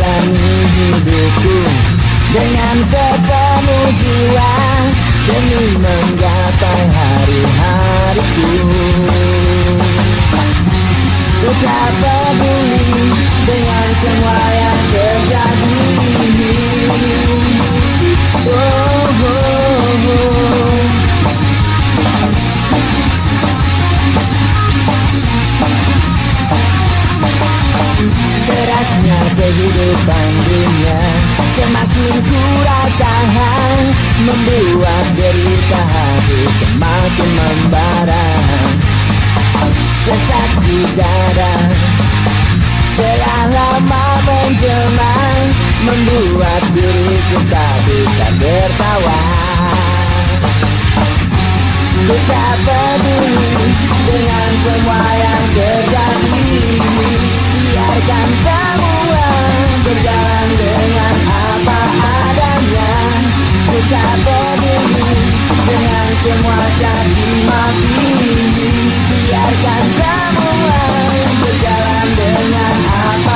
Ku jalani hidupku dengan sepenuh jiwa Demi menggapai hari-hariku Ku tak peduli dengan semua yang terjadi Oh, oh, oh. Kehidupan dunia Semakin ku rasakan Membuat derita hati semakin membara. Sesak di dada Telah lama menjelma Membuat diriku tak bisa tertawa. Ku tak peduli dengan semua yang terjadi Biarkan semua berjalan dengan apa adanya. Peduli dengan semua caci maki Biarkan semua berjalan dengan apa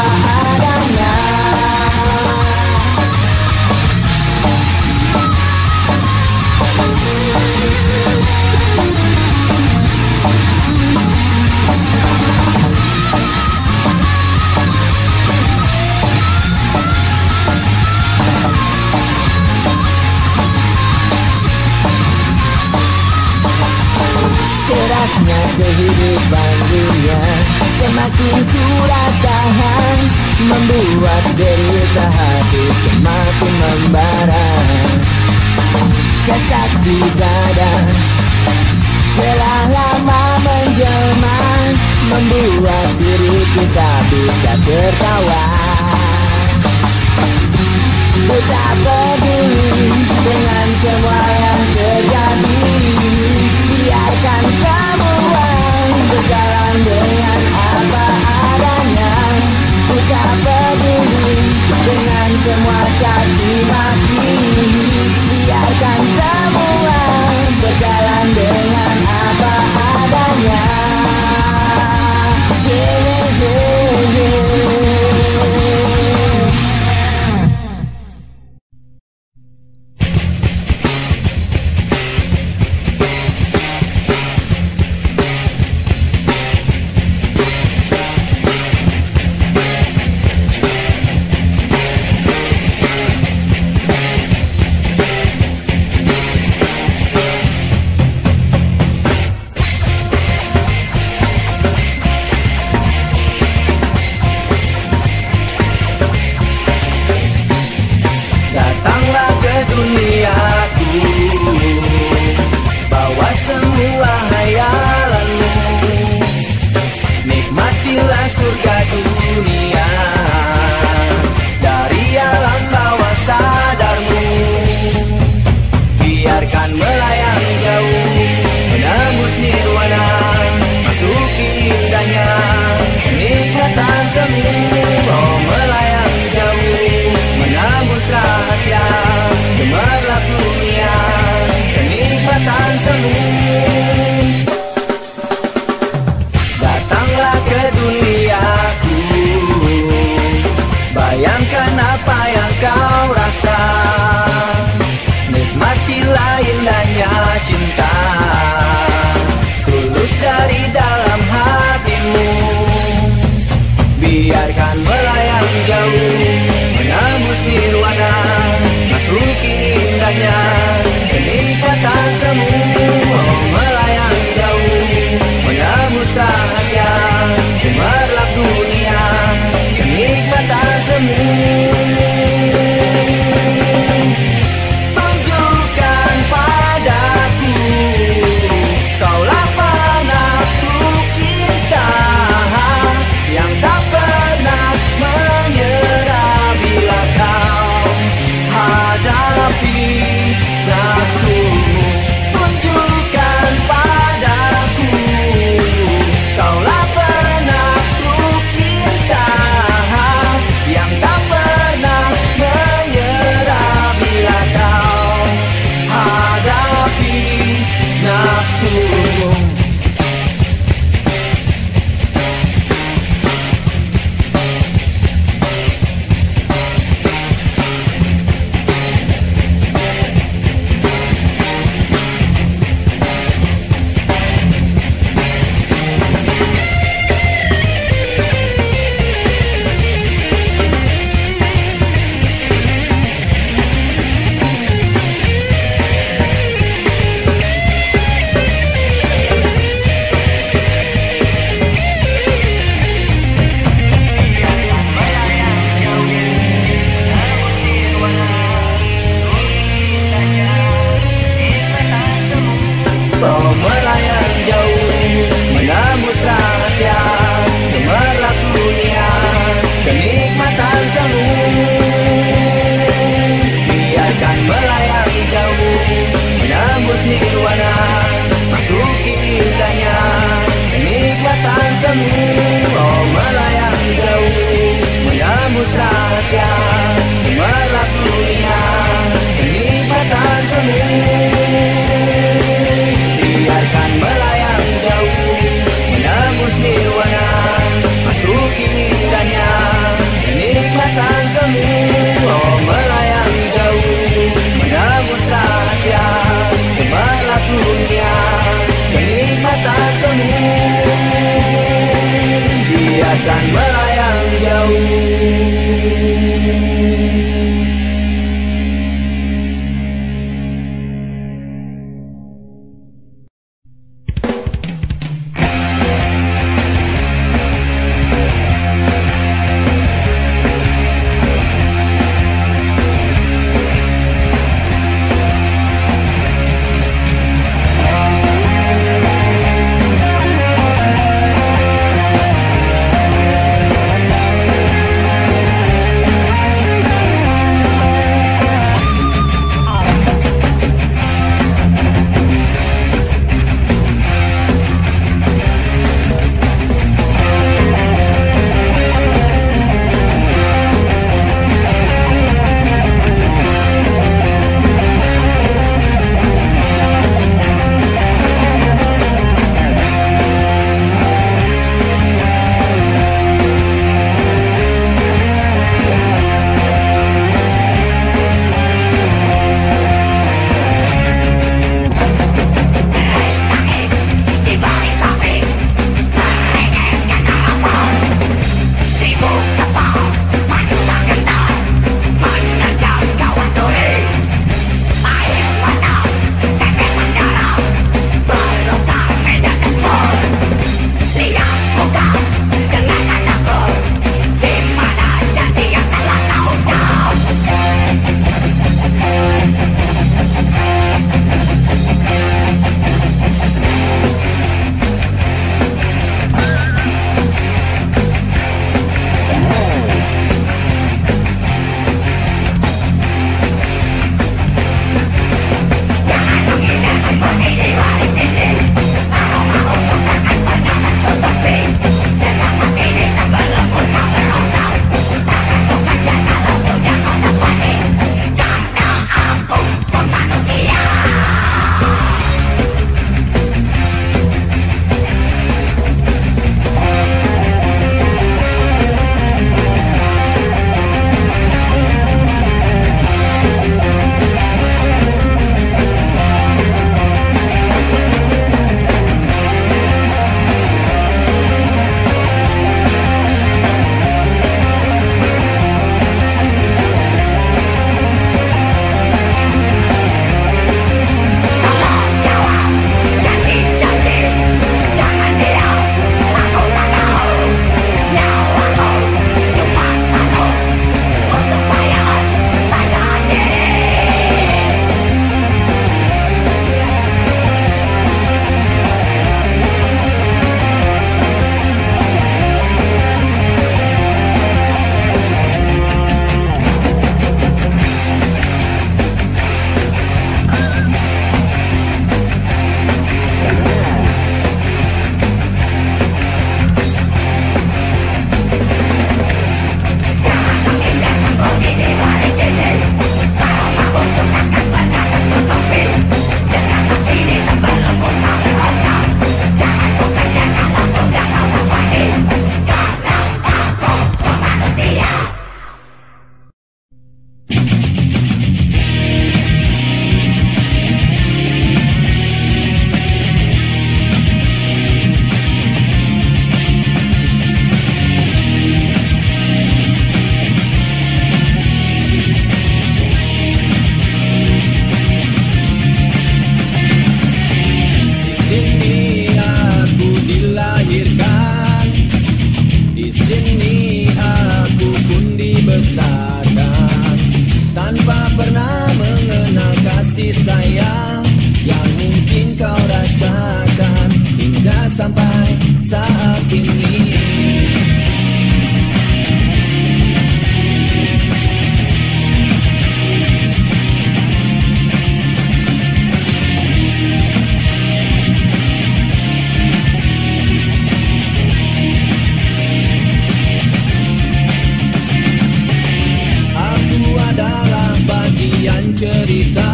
cerita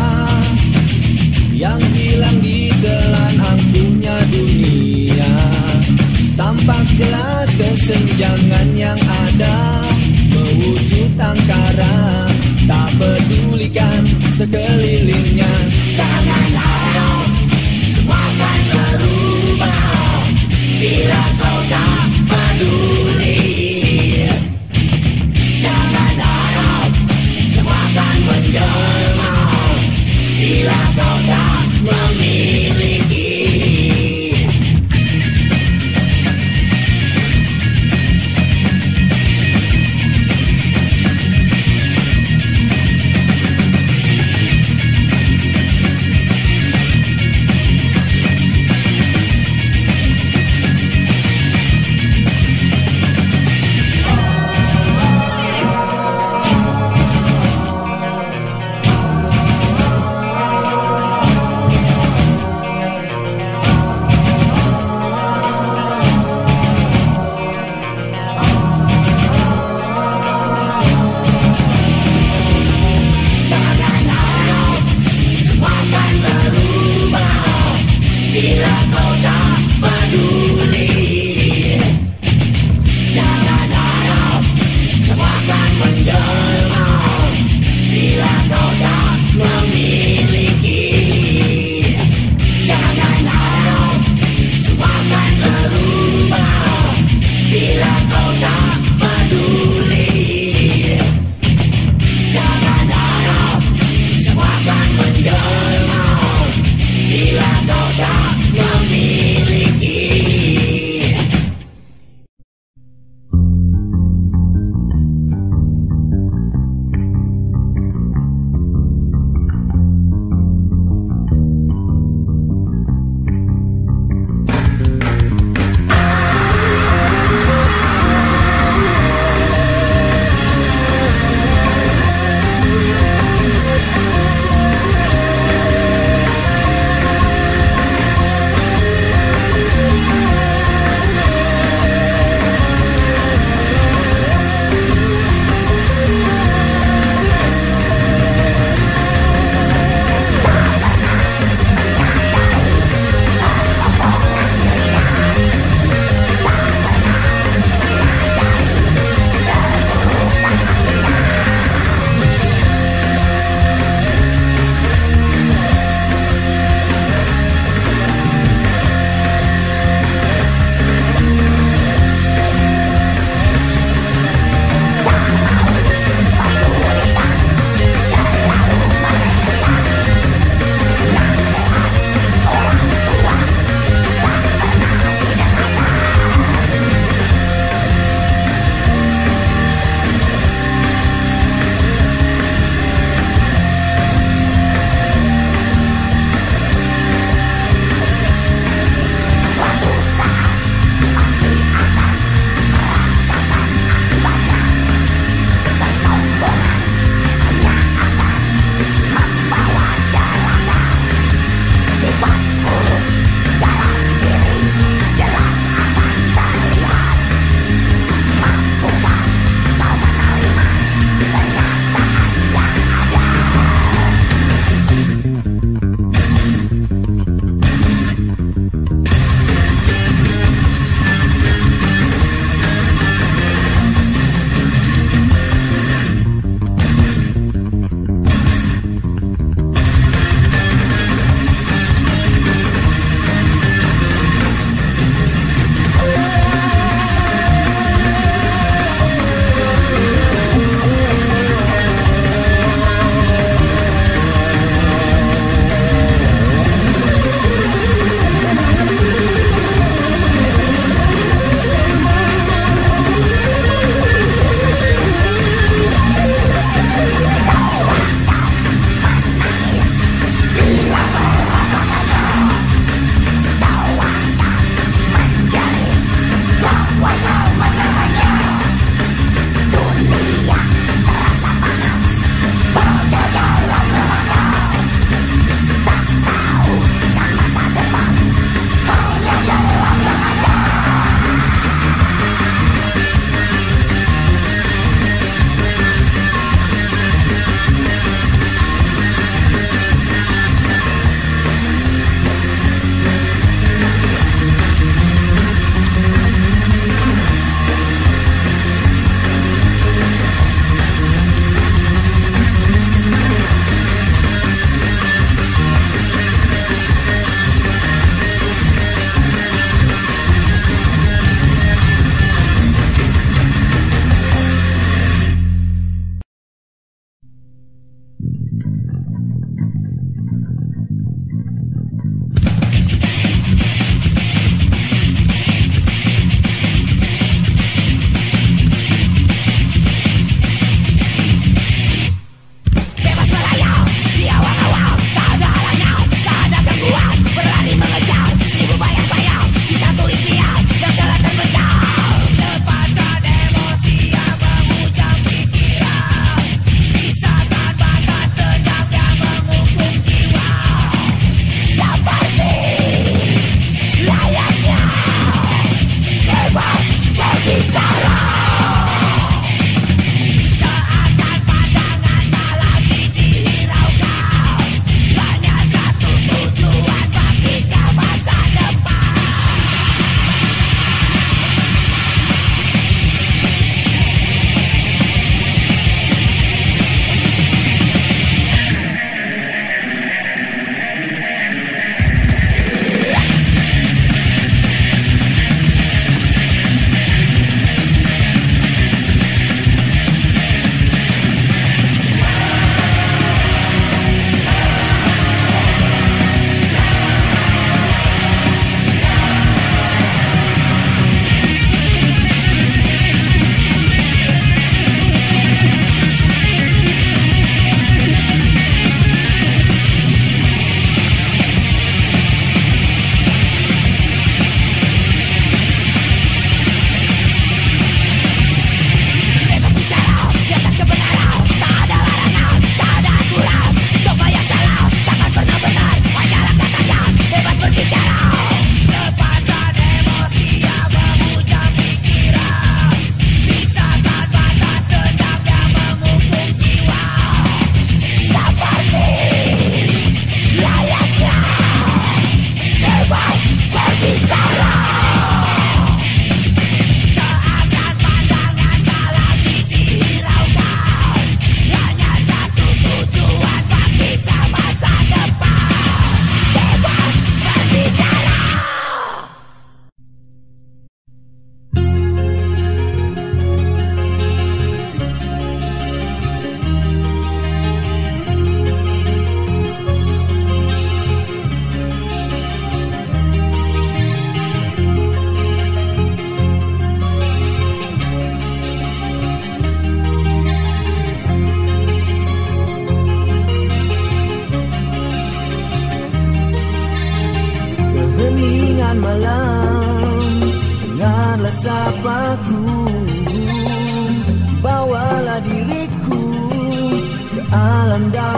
Yang hilang di telan angkuhnya dunia. Tampak jelas kesenjangan yang ada Mewujud angkara. Tak pedulikan sekelilingnya. Jangan harap semua akan berubah. Bila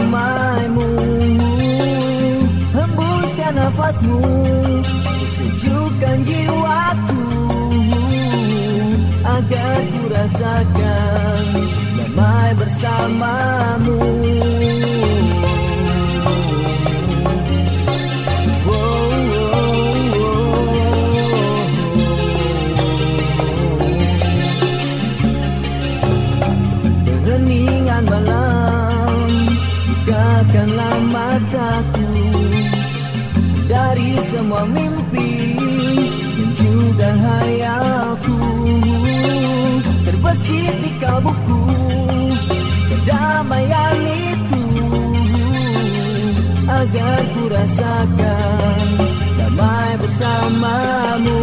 alam damaimu. Hembuskan nafasmu sejukkan jiwaku. Agar ku rasakan damai bersamamu semua mimpi Dan juga hayalku Terbesit di kalbuku Kedamaian itu Agar ku rasakan Damai bersamamu